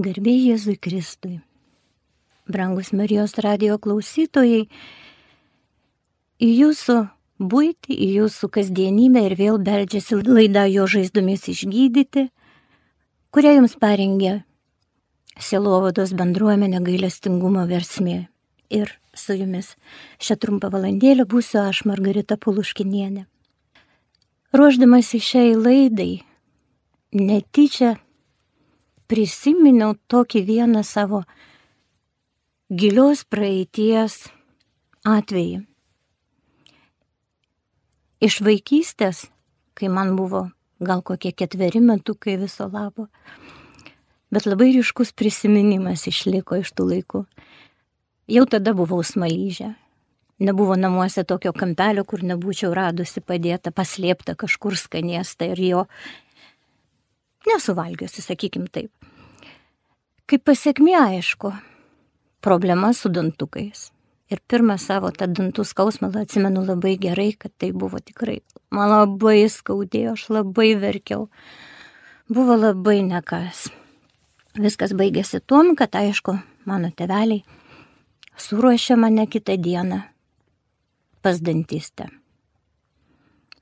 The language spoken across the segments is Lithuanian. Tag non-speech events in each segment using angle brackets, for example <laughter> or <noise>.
Garbė Jėzui Kristui. Brangus Marijos radio klausytojai, į jūsų būti, į jūsų kasdienybę ir vėl beldžiasi laida jo žaizdomis išgydyti, kurią jums parengė Silovados bendruomenė gailestingumo versmė. Ir su jumis šią trumpą valandėlę būsiu aš, Margarita Puluškinienė. Ruoždamas į šiai laidai, netyčia prisiminiau tokį vieną savo gilios praeities atvejį. Iš vaikystės, kai man buvo gal kokie ketveri metukai viso labo, bet labai ryškus prisiminimas išliko iš tų laikų. Jau tada buvau smalyžė. Nebuvo namuose tokio kampelio, kur nebūčiau radusi padėta, paslėpta kažkur skaniesta ir jo nesuvalgiusi, sakykim taip. Kaip pasiekmė aišku, problema su dantukais. Ir pirmą savo tą dantų skausmą atsimenu labai gerai, kad tai buvo tikrai, man labai skaudėjo, aš labai verkiau. Buvo labai nekas. Viskas baigėsi tuom, kad aišku, mano teveliai suruošė mane kitą dieną pas dantistę.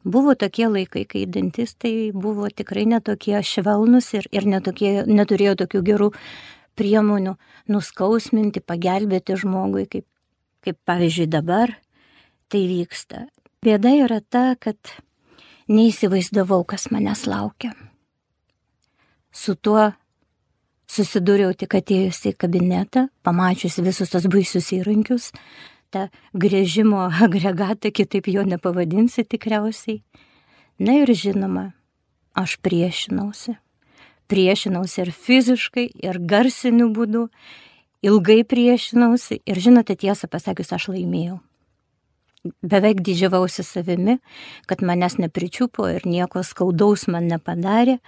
Buvo tokie laikai, kai dantistai buvo tikrai netokie švelnus ir, ir netokie, neturėjo tokių gerų priemonių nuskausminti, pagelbėti žmogui, kaip, kaip pavyzdžiui dabar tai vyksta. Bėda yra ta, kad neįsivaizdavau, kas manęs laukia. Su tuo susidūriau tik atėjus į kabinetą, pamačius visus tos baisius įrankius, tą grėžimo <laughs> agregatą, kitaip jo nepavadinsi tikriausiai. Na ir žinoma, aš priešinausi. Priešinausi ir fiziškai, ir garsiniu būdu, ilgai priešinausi ir žinote tiesą pasakius, aš laimėjau. Beveik didžiavausi savimi, kad manęs nepričiupo ir nieko skaudaus man nepadarė,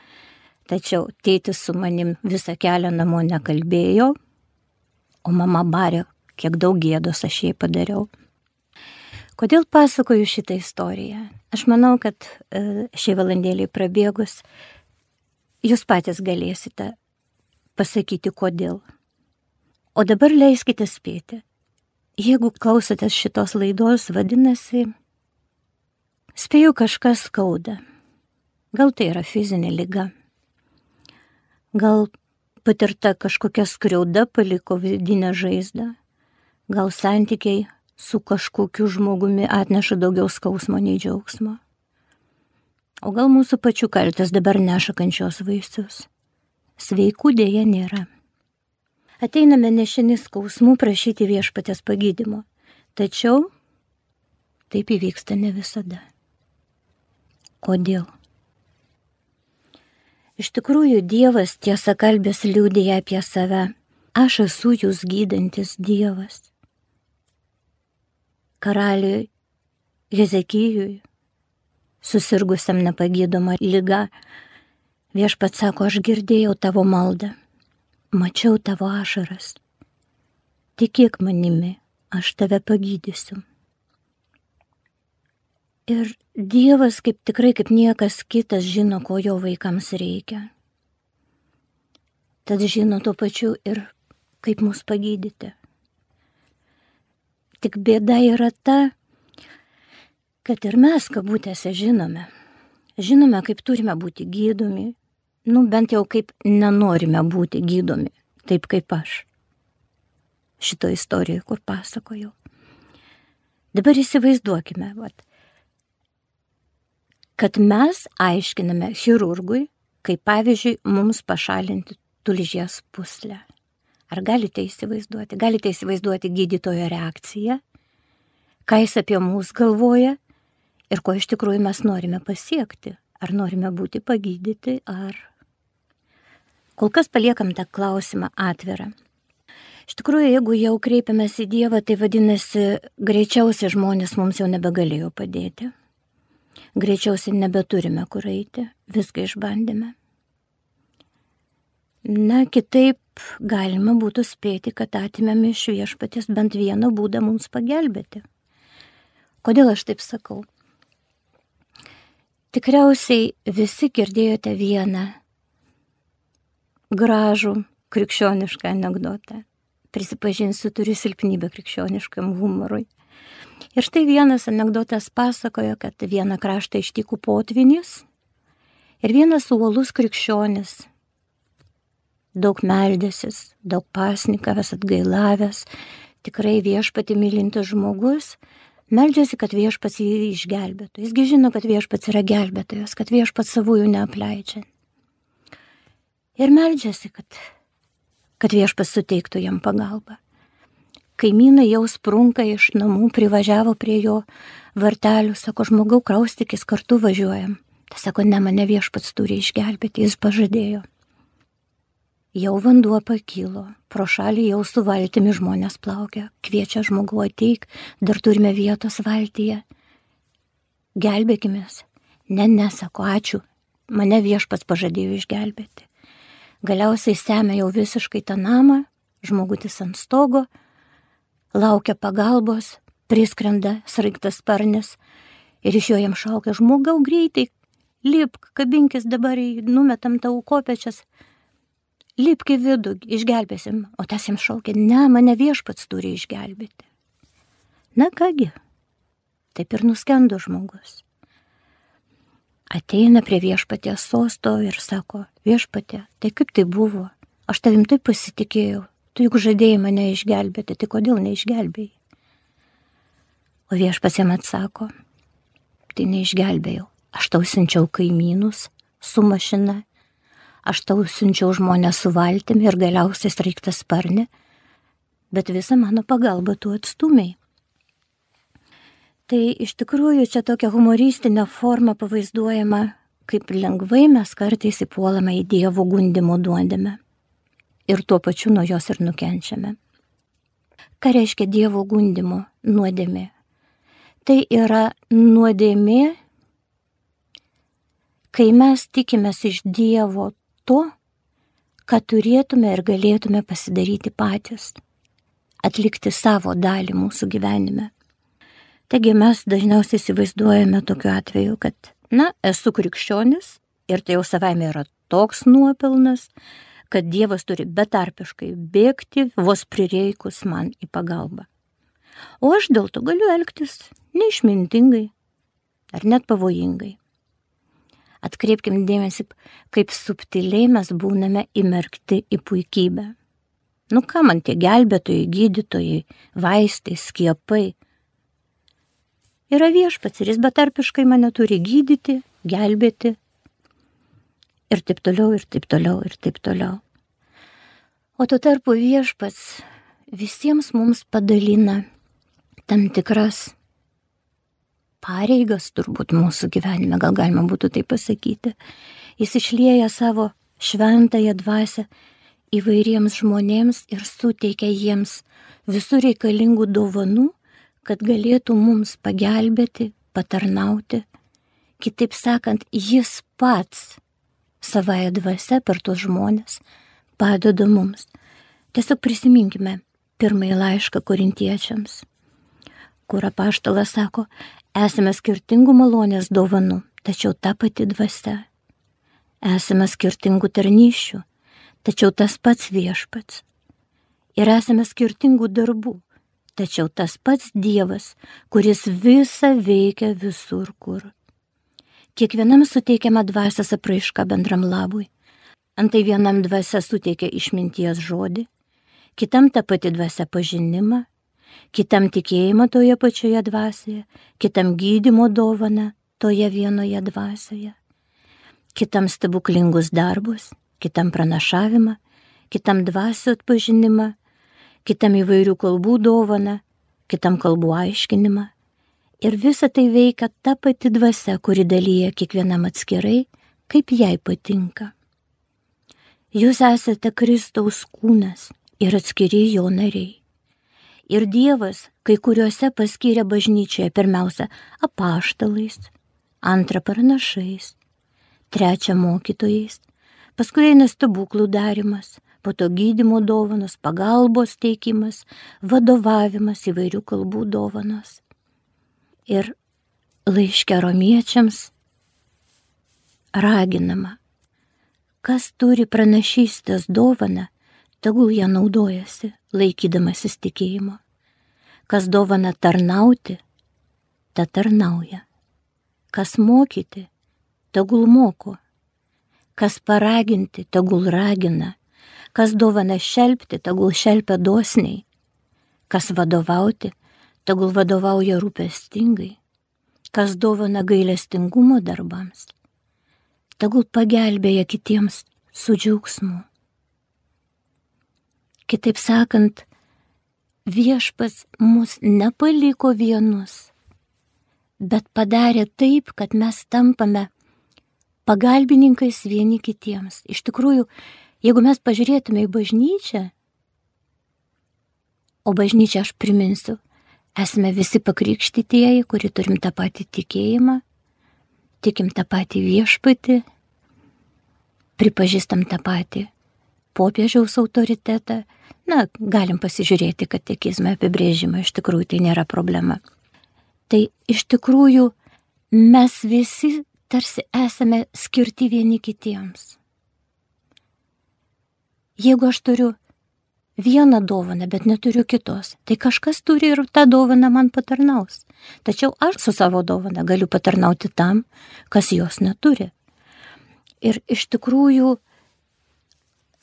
tačiau tėtis su manim visą kelią namo nekalbėjo, o mama barė kiek daug gėdos aš jai padariau. Kodėl pasakoju šitą istoriją? Aš manau, kad e, šiai valandėliai prabėgus, jūs patys galėsite pasakyti, kodėl. O dabar leiskite spėti. Jeigu klausotės šitos laidos, vadinasi, spėju kažkas skauda. Gal tai yra fizinė lyga. Gal patirta kažkokia skriauda paliko vidinę žaizdą. Gal santykiai su kažkokiu žmogumi atneša daugiau skausmo nei džiaugsmo. O gal mūsų pačių kaltas dabar neša kančios vaisius. Sveikų dėja nėra. Ateiname nešini skausmų prašyti viešpatės pagydimo. Tačiau taip įvyksta ne visada. Kodėl? Iš tikrųjų, Dievas tiesa kalbės liūdėja apie save. Aš esu jūs gydantis Dievas karaliui Hezekijui, susirgusiam nepagydoma lyga, viešpat sako, aš girdėjau tavo maldą, mačiau tavo ašaras, tikėk manimi, aš tave pagydysiu. Ir Dievas kaip tikrai kaip niekas kitas žino, ko jo vaikams reikia. Tad žino tuo pačiu ir kaip mus pagydyti. Tik bėda yra ta, kad ir mes kabutėse žinome. Žinome, kaip turime būti gydomi, nu bent jau kaip nenorime būti gydomi, taip kaip aš. Šito istorijoje, kur pasakojau. Dabar įsivaizduokime, vat, kad mes aiškiname chirurgui, kaip pavyzdžiui, mums pašalinti tulžies puslę. Ar galite įsivaizduoti? Galite įsivaizduoti gydytojo reakciją, ką jis apie mus galvoja ir ko iš tikrųjų mes norime pasiekti. Ar norime būti pagydyti, ar... Kol kas paliekam tą klausimą atvirą. Iš tikrųjų, jeigu jau kreipiamės į Dievą, tai vadinasi, greičiausiai žmonės mums jau nebegalėjo padėti. Greičiausiai nebeturime kur eiti, viską išbandėme. Na, kitaip galima būtų spėti, kad atimėme iš viešpatės bent vieną būdą mums pagelbėti. Kodėl aš taip sakau? Tikriausiai visi girdėjote vieną gražų krikščionišką anegdotą. Prisipažinsiu, turiu silpnybę krikščioniškam humorui. Ir štai vienas anegdotas pasakojo, kad vieną kraštą ištiko potvinis ir vienas uolus krikščionis, daug meldėsis, daug pasnikavęs, atgailavęs, tikrai viešpati mylintis žmogus, meldžiasi, kad viešpats jį išgelbėtų. Jisgi žino, kad viešpats yra gelbėtojas, kad viešpats savųjų neapleidžia. Ir meldžiasi, kad, kad viešpats suteiktų jam pagalbą. Kaimynai jau sprunka iš namų, privažiavo prie jo vartelių, sako, žmogau, kraustikis, kartu važiuojam. Tai sako, ne mane viešpats turi išgelbėti, jis pažadėjo. Jau vanduo pakilo, pro šalį jau su valtimi žmonės plaukia, kviečia žmogų ateik, dar turime vietos valtyje. Gelbėkimės. Ne, nesako, ačiū, mane viešpats pažadėjo išgelbėti. Galiausiai semia jau visiškai tą namą, žmogutis ant stogo, laukia pagalbos, priskrenda sraigtas sparnis ir iš jo jam šaukia žmogau greitai, lipk, kabinkis dabar, numetam tau kopečias, lipk į vidų, išgelbėsim. O tas jam šaukė, ne, mane viešpats turi išgelbėti. Na kągi, taip ir nuskendo žmogus. Ateina prie viešpatės sosto ir sako, viešpatė, tai kaip tai buvo? Aš tavim taip pasitikėjau, tu juk žadėjai mane išgelbėti, tai kodėl neišgelbėjai? O viešpats jam atsako, tai neišgelbėjau, aš tau siunčiau kaimynus su mašina aš tau siunčiau žmonės su valtimi ir galiausiai straiktas sparni, bet visą mano pagalbą tu atstumiai. Tai iš tikrųjų čia tokia humoristinė forma pavaizduojama, kaip lengvai mes kartais įpuolame į Dievo gundimo duodėme ir tuo pačiu nuo jos ir nukenčiame. Ką reiškia Dievo gundimo nuodėmė? Tai yra nuodėmė, kai mes tikimės iš Dievo to, ką turėtume ir galėtume pasidaryti patys, atlikti savo dalį mūsų gyvenime. Taigi mes dažniausiai įsivaizduojame tokiu atveju, kad, na, esu krikščionis ir tai jau savaime yra toks nuopelnas, kad Dievas turi betarpiškai bėgti vos prireikus man į pagalbą. O aš dėl to galiu elgtis neišmintingai ar net pavojingai. Atkreipkim dėmesį, kaip subtiliai mes būname įmerkti į puikybę. Nu ką man tie gelbėtojai, gydytojai, vaistai, skiepai. Yra viešpats ir jis betarpiškai mane turi gydyti, gelbėti. Ir taip toliau, ir taip toliau, ir taip toliau. O tuo tarpu viešpats visiems mums padalina tam tikras pareigas turbūt mūsų gyvenime, gal galima būtų tai pasakyti. Jis išlieja savo šventąją dvasę įvairiems žmonėms ir suteikia jiems visų reikalingų dovanų, kad galėtų mums pagelbėti, patarnauti. Kitaip sakant, jis pats savoje dvasia per tuos žmonės padeda mums. Tiesiog prisiminkime pirmąjį laišką korintiečiams, kur apaštalas sako, Esame skirtingų malonės dovanų, tačiau ta pati dvasia. Esame skirtingų tarnyščių, tačiau tas pats viešpats. Ir esame skirtingų darbų, tačiau tas pats Dievas, kuris visą veikia visur kur. Kiekvienam suteikiama dvasios apraiška bendram labui. Antai vienam dvasia suteikia išminties žodį, kitam ta pati dvasia pažinimą, kitam tikėjimą toje pačioje dvasioje, kitam gydimo dovaną toje vienoje dvasioje, kitam stebuklingus darbus, kitam pranašavimą, kitam dvasio atpažinimą, kitam įvairių kalbų dovaną, kitam kalbų aiškinimą. Ir visa tai veikia ta pati dvasia, kuri dalyja kiekvienam atskirai, kaip jai patinka. Jūs esate Kristaus kūnas ir atskiri jo nariai. Ir Dievas kai kuriuose paskyrė bažnyčioje pirmiausia apaštalais, antrą pranašais, trečią mokytojais, paskui eina stebuklų darimas, po to gydimo dovanos, pagalbos teikimas, vadovavimas įvairių kalbų dovanos. Ir laiškia romiečiams raginama, kas turi pranašystės dovaną, tegul ją naudojasi, laikydamasis tikėjimo. Kas dovana tarnauti, ta tarnauja. Kas mokyti, tegul moko. Kas paraginti, tegul ragina. Kas dovana šelbti, tegul šelpia dosniai. Kas vadovauti, tegul vadovauja rūpestingai. Kas dovana gailestingumo darbams, tegul pagelbėja kitiems su džiaugsmu. Kitaip sakant, viešpas mus nepaliko vienus, bet padarė taip, kad mes tampame pagalbininkais vieni kitiems. Iš tikrųjų, jeigu mes pažiūrėtume į bažnyčią, o bažnyčia aš priminsiu, esame visi pakrikštytieji, kuri turim tą patį tikėjimą, tikim tą patį viešpatį, pripažįstam tą patį popiežiaus autoritetą. Na, galim pasižiūrėti katekizmą apibrėžimą, iš tikrųjų tai nėra problema. Tai iš tikrųjų mes visi tarsi esame skirti vieni kitiems. Jeigu aš turiu vieną dovaną, bet neturiu kitos, tai kažkas turi ir tą dovaną man patarnaus. Tačiau aš su savo dovana galiu patarnauti tam, kas jos neturi. Ir iš tikrųjų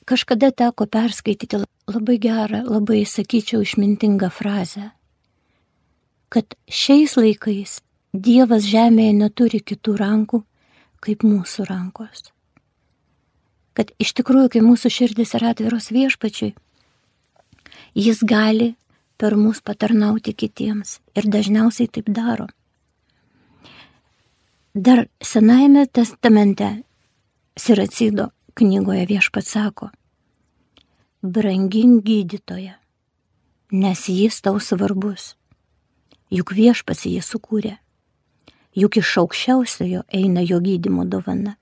kažkada teko perskaityti labai gerą, labai, sakyčiau, išmintingą frazę, kad šiais laikais Dievas žemėje neturi kitų rankų kaip mūsų rankos. Kad iš tikrųjų, kai mūsų širdis yra atviros viešpačiui, jis gali per mus patarnauti kitiems ir dažniausiai taip daro. Dar Senajame testamente Siracido knygoje viešpats sako, brangink gydytoje, nes jis tau svarbus, juk viešpats jį sukūrė, juk iš aukščiausiojo eina jo gydimo dovana.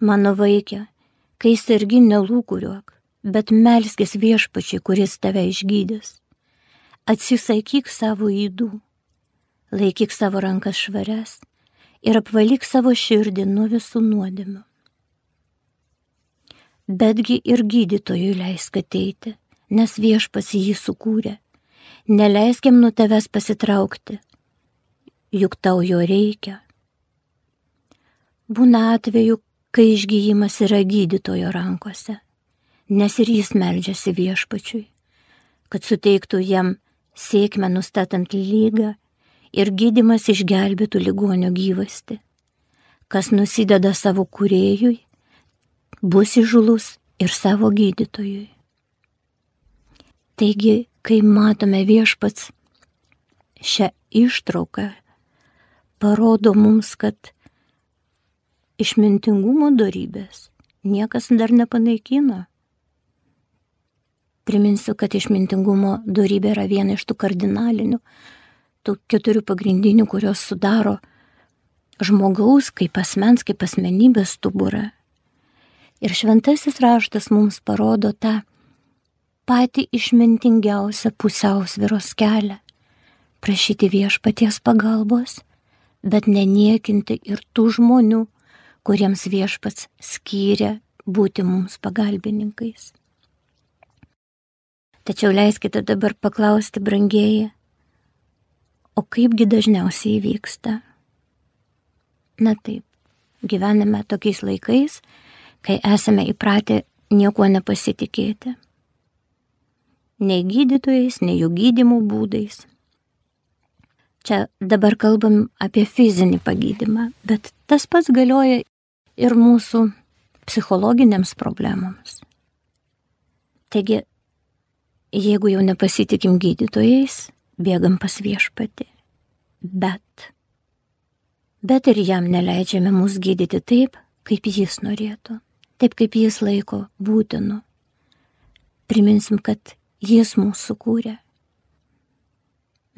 Mano vaikė, kai sergi nelūkuriuok, bet melskis viešpačiai, kuris tave išgydys. Atsisakyk savo įdų, laikyk savo rankas švarias ir apvalyk savo širdį nuo visų nuodėmių. Betgi ir gydytojui leisk ateiti, nes viešpas jį sukūrė. Neleiskim nuo tavęs pasitraukti, juk tau jo reikia. Būna atveju, kai išgyjimas yra gydytojo rankose, nes ir jis meldžiasi viešpačiui, kad suteiktų jam sėkmę nustatant lygą ir gydimas išgelbėtų ligonio gyvasti. Kas nusideda savo kuriejui, bus įžulus ir savo gydytojui. Taigi, kai matome viešpats šią ištrauką, parodo mums, kad išmintingumo darybės niekas dar nepanaikino. Priminsiu, kad išmintingumo darybė yra viena iš tų kardinalinių tų keturių pagrindinių, kurios sudaro žmogaus kaip asmens, kaip asmenybės stuburą. Ir šventasis raštas mums parodo tą patį išmintingiausią pusiausviros kelią - prašyti viešpaties pagalbos, bet neniekinti ir tų žmonių, kuriems viešpats skyrė būti mums pagalbininkais. Tačiau leiskite dabar paklausti, brangieji, O kaipgi dažniausiai vyksta? Na taip, gyvename tokiais laikais, kai esame įpratę niekuo nepasitikėti. Nei gydytojais, nei jų gydimų būdais. Čia dabar kalbam apie fizinį pagydymą, bet tas pats galioja ir mūsų psichologiniams problemams. Taigi, jeigu jau nepasitikim gydytojais, bėgam pas viešpatį. Bet, bet ir jam neleidžiame mus gydyti taip, kaip jis norėtų, taip kaip jis laiko būtinu. Priminsim, kad jis mūsų sukūrė.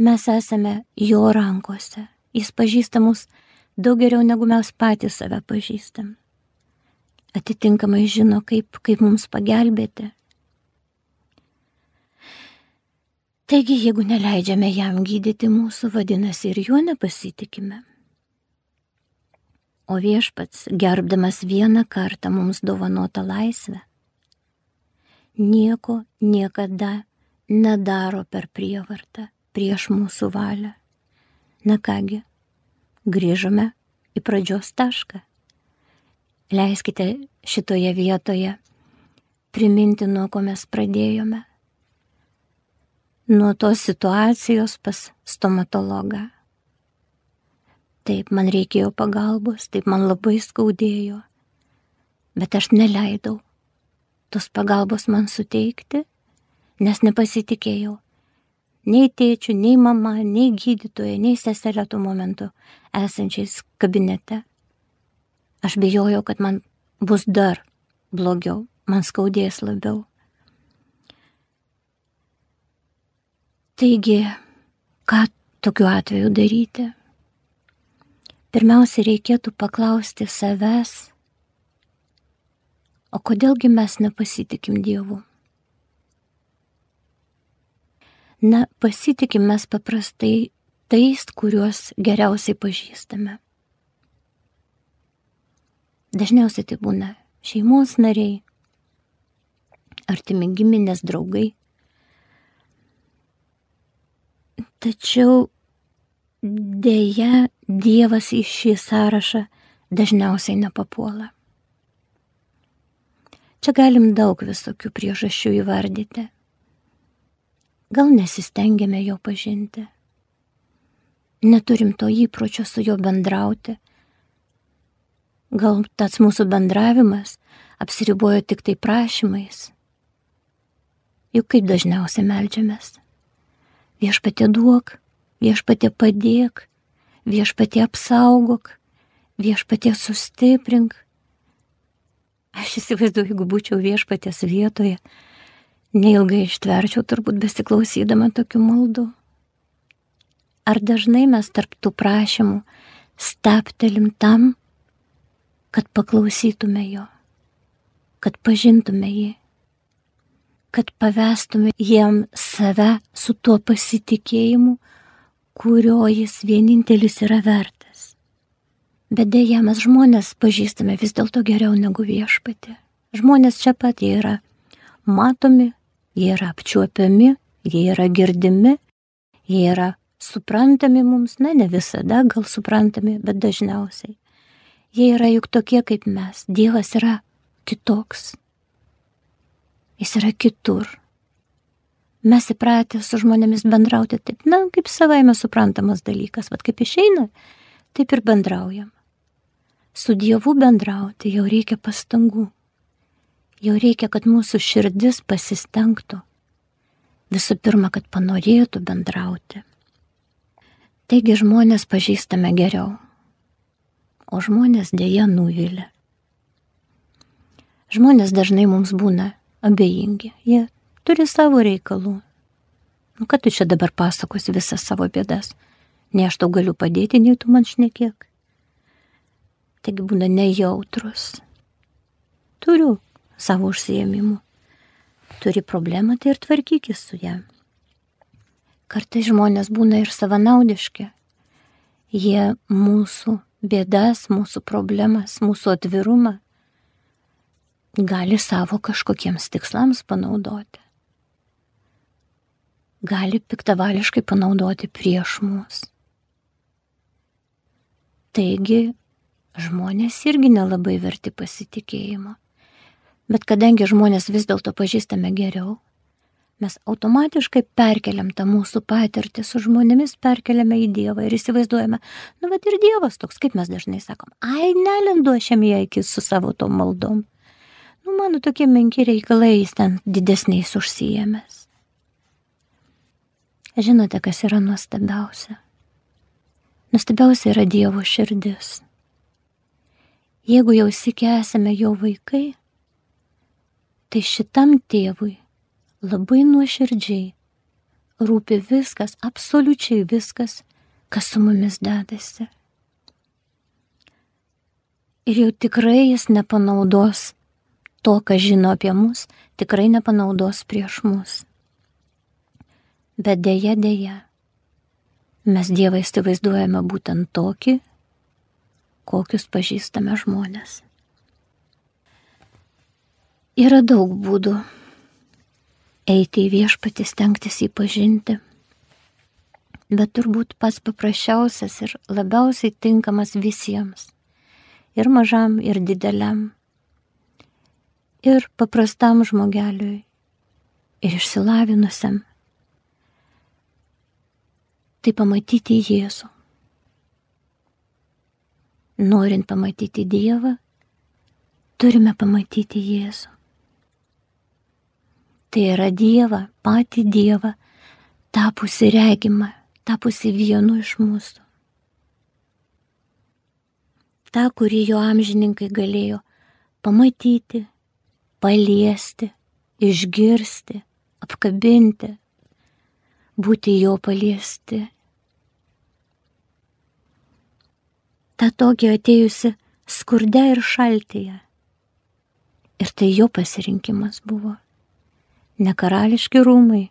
Mes esame jo rankose. Jis pažįsta mus daug geriau negu mes patys save pažįstam. Atitinkamai žino, kaip, kaip mums pagelbėti, Taigi, jeigu neleidžiame jam gydyti mūsų, vadinasi ir juo nepasitikime. O viešpats, gerbdamas vieną kartą mums dovanotą laisvę, nieko niekada nedaro per prievartą prieš mūsų valią. Na kągi, grįžome į pradžios tašką. Leiskite šitoje vietoje priminti, nuo ko mes pradėjome. Nuo tos situacijos pas stomatologą. Taip, man reikėjo pagalbos, taip man labai skaudėjo, bet aš neleidau tos pagalbos man suteikti, nes nepasitikėjau nei tėčių, nei mama, nei gydytoja, nei seselė tuo momentu esančiais kabinete. Aš bijojau, kad man bus dar blogiau, man skaudės labiau. Taigi, ką tokiu atveju daryti? Pirmiausia, reikėtų paklausti savęs, o kodėlgi mes nepasitikim Dievu? Na, pasitikim mes paprastai tais, kuriuos geriausiai pažįstame. Dažniausiai tai būna šeimos nariai, artimi giminės draugai. Tačiau dėja Dievas į šį sąrašą dažniausiai nepapuola. Čia galim daug visokių priežasčių įvardyti. Gal nesistengėme jo pažinti. Neturim to įpročio su juo bendrauti. Gal tas mūsų bendravimas apsiribojo tik tai prašymais. Juk kaip dažniausiai melžiamės. Viešpatė duok, viešpatė padėk, viešpatė apsaugok, viešpatė sustiprink. Aš įsivaizduoju, jeigu būčiau viešpatės vietoje, neilgai ištverčiau turbūt besiklausydama tokių maldų. Ar dažnai mes tarp tų prašymų steptelim tam, kad paklausytume jo, kad pažintume jį, kad pavestume jiem save su tuo pasitikėjimu, kurio jis vienintelis yra vertas. Bet dėja, mes žmonės pažįstame vis dėlto geriau negu viešpatė. Žmonės čia pat jie yra matomi, jie yra apčiuopiami, jie yra girdimi, jie yra suprantami mums, na ne visada gal suprantami, bet dažniausiai. Jie yra juk tokie kaip mes. Dievas yra kitoks. Jis yra kitur mes įpratę su žmonėmis bendrauti taip, na, kaip savaime suprantamas dalykas, vad kaip išeina, taip ir bendraujam. Su Dievu bendrauti jau reikia pastangų. Jau reikia, kad mūsų širdis pasistengtų. Visų pirma, kad panorėtų bendrauti. Taigi žmonės pažįstame geriau, o žmonės dėja nuvilia. Žmonės dažnai mums būna abejingi, jie turi savo reikalų. Nu, kad tu čia dabar pasakosi visas savo bėdas. Ne aš tau galiu padėti, nei tu man šnekėk. Taigi būna nejautrus. Turiu savo užsiemimų. Turi problemą, tai ir tvarkykis su ją. Kartai žmonės būna ir savanaudiški. Jie mūsų bėdas, mūsų problemas, mūsų atvirumą gali savo kažkokiems tikslams panaudoti gali piktavališkai panaudoti prieš mus. Taigi, žmonės irgi nelabai verti pasitikėjimo. Bet kadangi žmonės vis dėlto pažįstame geriau, mes automatiškai perkeliam tą mūsų patirtį su žmonėmis, perkeliame į Dievą ir įsivaizduojame, nu, bet ir Dievas toks, kaip mes dažnai sakom, ai, nelendu aš jam į akis su savo tom maldom. Nu, mano tokie menki reikalai, jis ten didesniais užsijėmės. Žinote, kas yra nuostabiausia? Nuostabiausia yra Dievo širdis. Jeigu jau sikė esame jo vaikai, tai šitam tėvui labai nuoširdžiai rūpi viskas, absoliučiai viskas, kas su mumis dedasi. Ir jau tikrai jis nepanaudos to, ką žino apie mus, tikrai nepanaudos prieš mus. Bet dėja, dėja, mes Dievą įsivaizduojame būtent tokį, kokius pažįstame žmonės. Yra daug būdų eiti į viešpatį, stengtis jį pažinti. Bet turbūt pats paprasčiausias ir labiausiai tinkamas visiems. Ir mažam, ir dideliam. Ir paprastam žmogeliui. Ir išsilavinusiam. Tai pamatyti Jėzų. Norint pamatyti Dievą, turime pamatyti Jėzų. Tai yra Dievą, patį Dievą, tapusi regimą, tapusi vienu iš mūsų. Ta, kurį jo amžininkai galėjo pamatyti, paliesti, išgirsti, apkabinti, būti jo paliesti. Ta tokia atėjusi skurde ir šaltyje Ir tai jo pasirinkimas buvo. Ne karališki rūmai,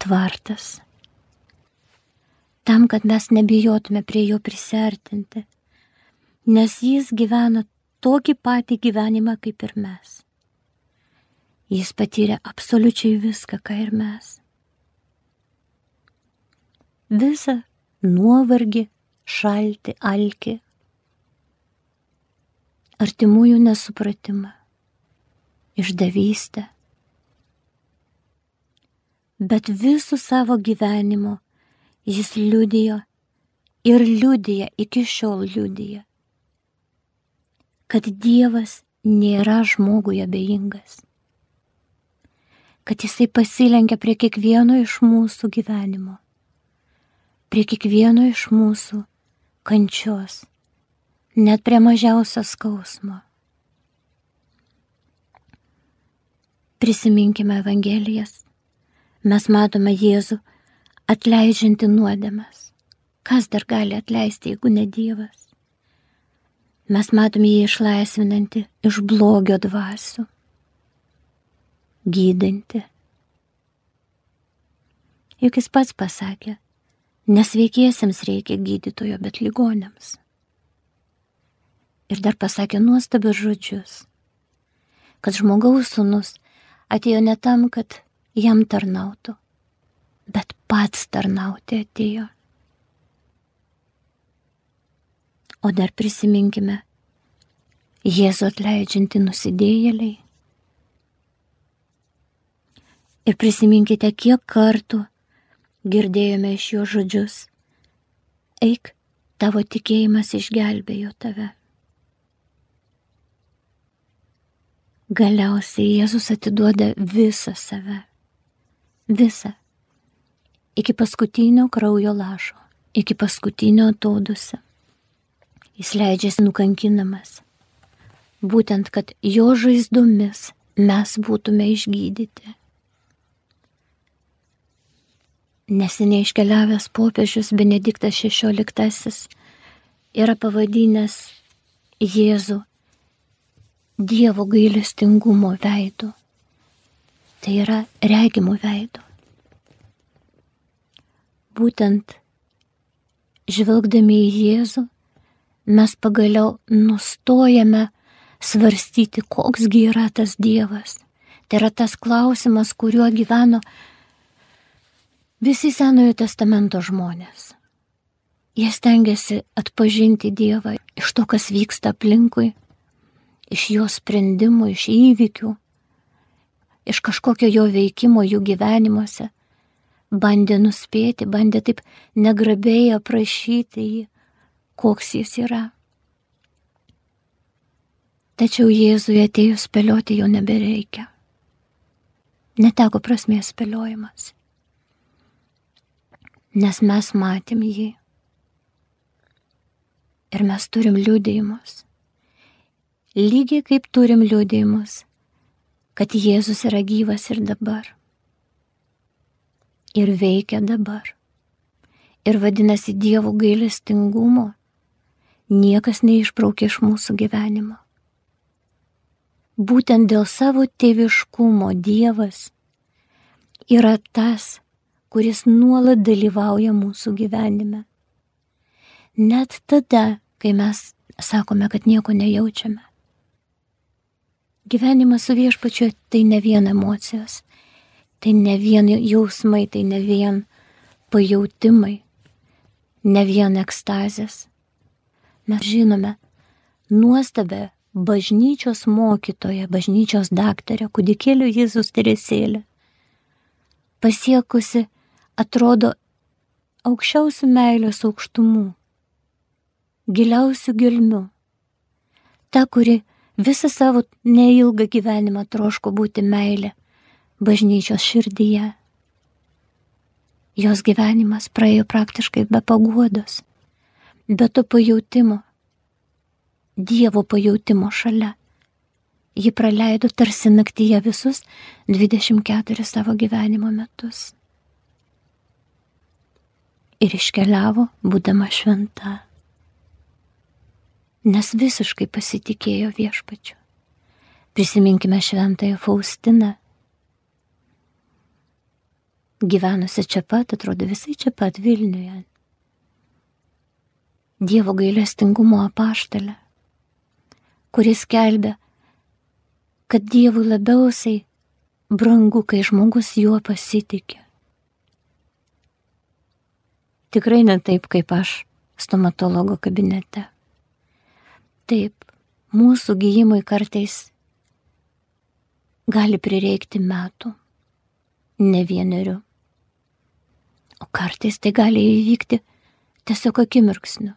tvartas. Tam, kad mes nebijotume prie jo prisertinti, nes jis gyvena tokį patį gyvenimą kaip ir mes. Jis patyrė absoliučiai viską, ką ir mes. Visą nuovargį, šaltį, alkį, artimųjų nesupratimą, išdavystę. Bet visų savo gyvenimo jis liudijo ir liudija iki šiol liudija, kad Dievas nėra žmogui abejingas, kad jisai pasilenkia prie kiekvieno iš mūsų gyvenimo, prie kiekvieno iš mūsų kančios net prie mažiausio skausmo. Prisiminkime Evangelijas. Mes matome Jėzų atleidžianti nuodėmes. Kas dar gali atleisti, jeigu ne Dievas? Mes matome jį išlaisvinantį iš blogio dvasių, gydanti. Juk jis pats pasakė, nesveikiesiems reikia gydytojo, bet ligonėms ir dar pasakė nuostabius žodžius, kad žmogaus sunus atėjo ne tam, kad jam tarnautų, bet pats tarnauti atėjo. O dar prisiminkime, Jėzų atleidžianti nusidėjėliai. Ir prisiminkite, kiek kartų girdėjome iš jo žodžius. Eik, tavo tikėjimas išgelbėjo tave. Galiausiai Jėzus atiduoda visą save. Visą. Iki paskutinio kraujo lašo, iki paskutinio atodusio. Jis leidžiasi nukankinamas. Būtent, kad jo žaizdomis mes būtume išgydyti. Neseniai iškeliavęs popiežius Benediktas XVI yra pavadinęs Jėzų Dievo gailestingumo veidu. Tai yra regimo veidu. Būtent žvelgdami į Jėzų, mes pagaliau nustojame svarstyti, koksgi yra tas Dievas. Tai yra tas klausimas, kuriuo gyveno visi Senojo testamento žmonės. Jie stengiasi atpažinti Dievą iš to, kas vyksta aplinkui, iš jo sprendimų, iš įvykių, iš kažkokio jo veikimo jų gyvenimuose, bandė nuspėti, bandė taip negrabiai aprašyti jį, koks jis yra. Tačiau Jėzui atėjus spėlioti jo nebereikia. Neteko prasmės spėliojimas. Nes mes matėm jį. Ir mes turim liūdėjimus lygiai kaip turim liūdėjimus, kad Jėzus yra gyvas ir dabar. Ir veikia dabar. Ir vadinasi Dievo gailestingumo niekas neišbraukė iš mūsų gyvenimo. Būtent dėl savo tėviškumo Dievas yra tas, kuris nuolat dalyvauja mūsų gyvenime. Net tada, kai mes sakome, kad nieko nejaučiame gyvenimas su viešpačiu tai ne vien emocijos, tai ne vien jausmai, tai ne vien pajūtimai, ne vien ekstazės. Mes žinome nuostabę bažnyčios mokytoją, bažnyčios daktarę, kudikėlių Jėzus Teresėlę, pasiekusi, atrodo, aukščiausių meilės aukštumų, giliausių gelmių. Ta, kuri visą savo neilgą gyvenimą troško būti meilė bažnyčios širdyje. Jos gyvenimas praėjo praktiškai be paguodos, be to pajūtimo, Dievo pajūtimo šalia. Ji praleido tarsi naktyje visus 24 savo gyvenimo metus. Ir iškeliavo, būdama šventa. Nes visiškai pasitikėjo viešpačiu. Prisiminkime šventąją Faustiną. Gyvenusi čia pat, atrodo visai čia pat Vilniuje. Dievo gailestingumo apaštalė kuris kelbė, kad Dievui labiausiai brangu, kai žmogus juo pasitikė. Tikrai ne taip, kaip aš stomatologo kabinete. Taip, mūsų gyjimui kartais gali prireikti metų, ne vienerių. O kartais tai gali įvykti tiesiog akimirksniu.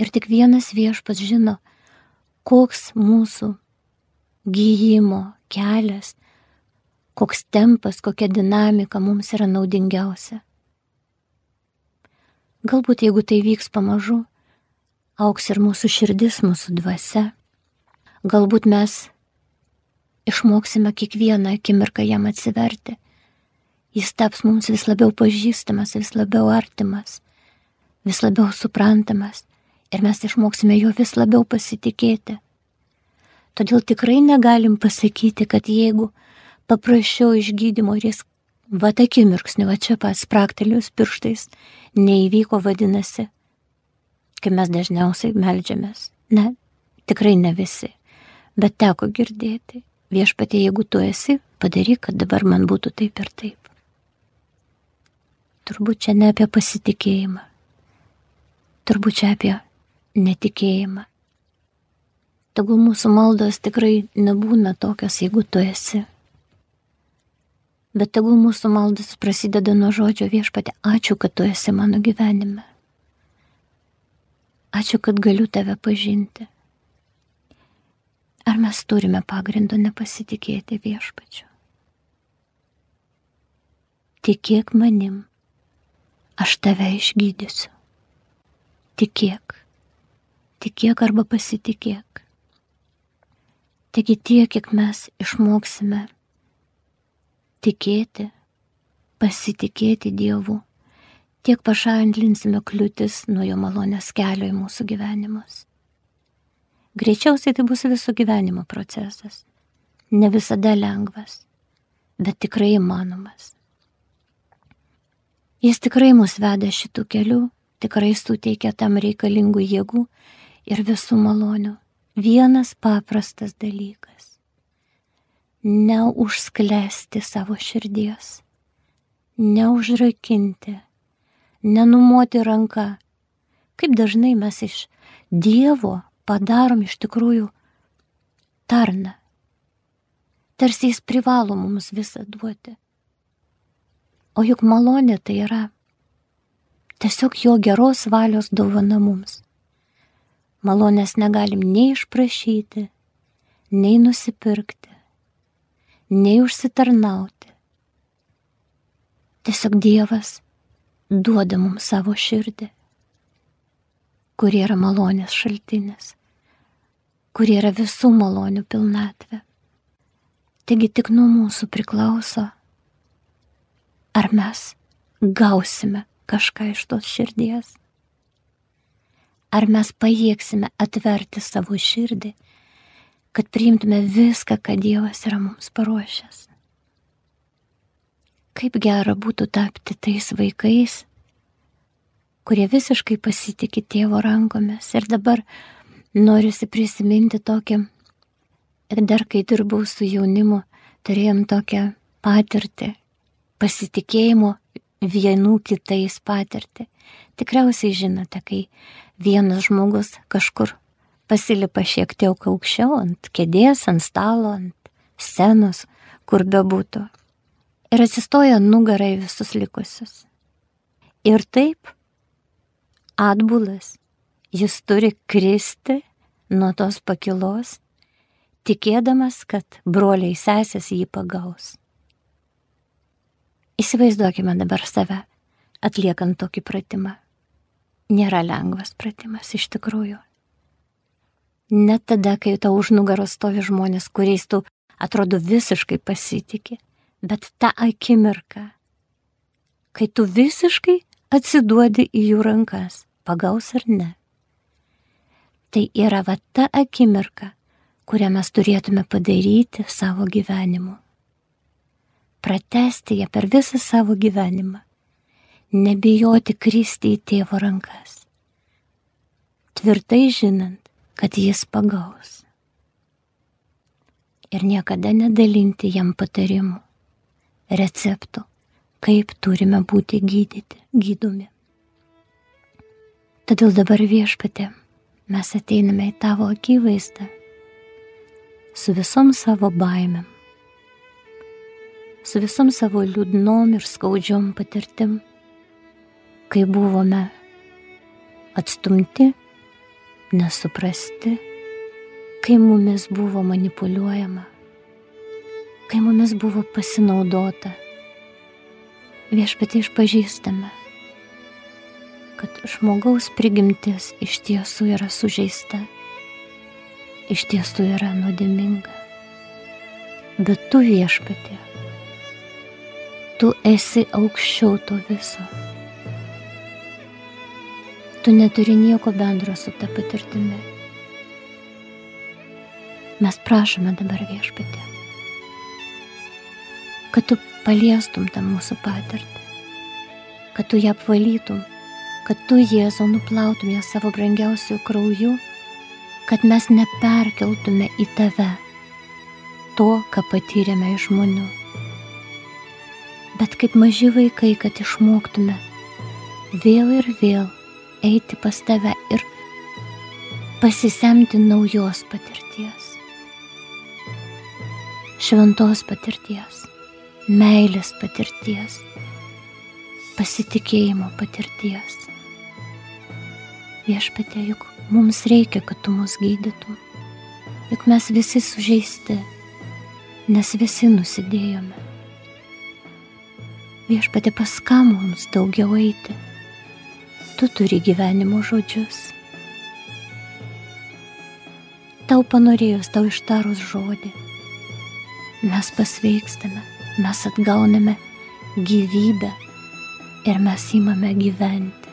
Ir tik vienas viešpas žino, koks mūsų gyjimo kelias, koks tempas, kokia dinamika mums yra naudingiausia. Galbūt jeigu tai vyks pamažu, auks ir mūsų širdis, mūsų dvasia. Galbūt mes išmoksime kiekvieną akimirką jam atsiverti. Jis taps mums vis labiau pažįstamas, vis labiau artimas, vis labiau suprantamas ir mes išmoksime juo vis labiau pasitikėti. Todėl tikrai negalim pasakyti, kad jeigu paprašiau išgydymo ir jis va akimirksniu, va čia pats praktelius pirštais, neįvyko vadinasi, kaip mes dažniausiai melžiamės. Ne, tikrai ne visi, bet teko girdėti. Viešpatie, jeigu tu esi, padaryk, kad dabar man būtų taip ir taip. Turbūt čia ne apie pasitikėjimą. Turbūt čia apie netikėjimą. Tegul mūsų maldos tikrai nebūna tokios, jeigu tu esi. Bet tegul mūsų maldas prasideda nuo žodžio viešpatė, ačiū, kad tu esi mano gyvenime. Ačiū, kad galiu tave pažinti. Ar mes turime pagrindo nepasitikėti viešpačiu? Tikėk manim, aš tave išgydysiu. Tikėk tikėk arba pasitikėk. Taigi tiek, kiek mes išmoksime tikėti, pasitikėti Dievu, tiek pašalinsime kliūtis nuo jo malonės kelio į mūsų gyvenimus. Greičiausiai tai bus viso gyvenimo procesas. Ne visada lengvas, bet tikrai įmanomas. Jis tikrai mus veda šitų kelių, tikrai suteikia tam reikalingų jėgų ir visų malonių. Vienas paprastas dalykas - neužsklesti savo širdies, neužrakinti, nenumoti ranką. Kaip dažnai mes iš Dievo padarom iš tikrųjų tarną. Tarsi jis privalo mums visą duoti. O juk malonė tai yra tiesiog jo geros valios dovana mums malonės negalim nei išprašyti, nei nusipirkti, nei užsitarnauti. Tiesiog Dievas duoda mums savo širdį, kur yra malonės šaltinis, kur yra visų malonių pilnatvė. Taigi tik nuo mūsų priklauso, ar mes gausime kažką iš tos širdies ar mes pajėgsime atverti savo širdį, kad priimtume viską, ką Dievas yra mums paruošęs. Kaip gera būtų tapti tais vaikais, kurie visiškai pasitikė tėvo rankomis. Ir dabar norisi prisiminti tokį Ir dar kai dirbau su jaunimu, turėjom tokią patirtį, pasitikėjimo vienų kitais patirtį. Tikriausiai žinote, kai vienas žmogus kažkur pasilipa šiek tiek aukščiau ant kėdės, ant stalo, ant scenos, kur bebūtų. Ir atsistoja nugarai visus likusius. Ir taip atbulas, jis turi kristi nuo tos pakilos, tikėdamas, kad broliai sesės jį pagaus. Įsivaizduokime dabar save atliekant tokį pratimą. Nėra lengvas pratimas iš tikrųjų. Net tada, kai tau už nugaros stovi žmonės, kuriais tu atrodo visiškai pasitikė, bet tą akimirką, kai tu visiškai atsiduodi į jų rankas, pagaus ar ne. Tai yra va ta akimirka, kurią mes turėtume padaryti savo gyvenimu. Pratesti ją per visą savo gyvenimą. Nebijoti kristi į tėvo rankas. Tvirtai žinant, kad jis pagaus. Ir niekada nedalinti jam patarimų, receptų, kaip turime būti gydyti, gydomi. Todėl dabar viešpatė, mes ateiname į tavo akivaizdą su visom savo baimėm, su visom savo liūdnom ir skaudžiom patirtim, kai buvome atstumti nesuprasti, kai mumis buvo manipuliuojama, kai mumis buvo pasinaudota. Viešpatį išpažįstame, kad žmogaus prigimtis iš tiesų yra sužeista, iš tiesų yra nuodėminga. Bet tu viešpatė, tu esi aukščiau to viso tu neturi nieko bendro su ta patirtimi. Mes prašome dabar viešpatį, kad tu paliestum tą mūsų patirtį, kad tu ją apvalytum, kad tu Jėzau nuplautum ją savo brangiausių krauju, kad mes neperkeltume į tave to, ką patyrėme iš žmonių. Bet kaip maži vaikai, kad išmoktume vėl ir vėl eiti pas tave ir pasisemti naujos patirties. Šventos patirties, meilės patirties, pasitikėjimo patirties. Viešpatė, juk mums reikia, kad tu mus gydytum. Juk mes visi sužeisti, nes visi nusidėjome. Viešpatė, pas ką mums daugiau eiti? Tu turi gyvenimo žodžius. Tau panorėjus, tau ištarus žodį, mes pasveikstame, mes atgauname gyvybę ir mes įmame gyventi.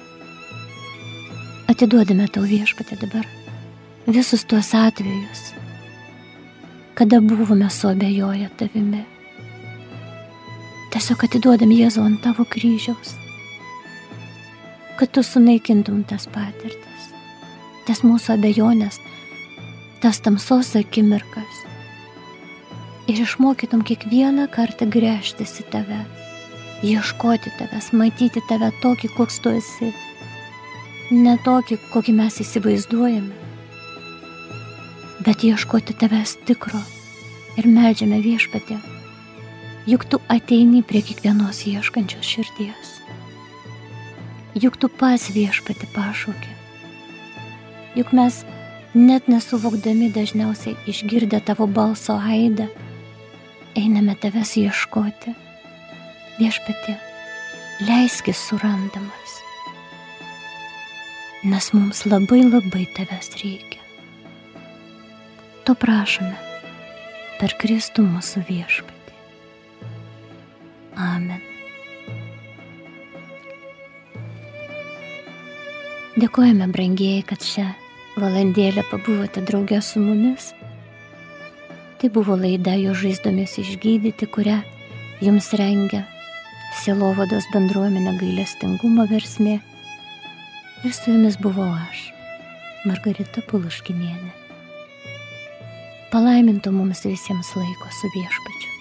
Atiduodame tau viešpatę dabar visus tuos atvejus, kada buvome suabejoję tavimi. Tiesiog atiduodam Jėzų ant tavo kryžiaus kad tu sunaikintum tas patirtis, tas mūsų abejonės, tas tamsos akimirkas. Ir išmokytum kiekvieną kartą grėžtis į tave, ieškoti tavęs, matyti tave tokį, koks tu esi, ne tokį, kokį mes įsivaizduojame, bet ieškoti tavęs tikro ir medžiame viešpatė, juk tu ateini prie kiekvienos ieškančios širdies juk tu pas viešpati pašaukė. Juk mes net nesuvokdami dažniausiai išgirdę tavo balso aidą, einame tavęs ieškoti. Viešpati, leiskis surandamas, nes mums labai labai tavęs reikia. To prašome per Kristų mūsų viešpatį. Amen. Dėkojame, brangieji, kad šią valandėlę pabuvote draugę su mumis. Tai buvo laida jo žaizdomis išgydyti, kurią jums rengia Silovados bendruomenė gailestingumo versmė. Ir su jumis buvau aš, Margarita Puluškinienė. palaimintų mums visiems laiko su viešpačiu.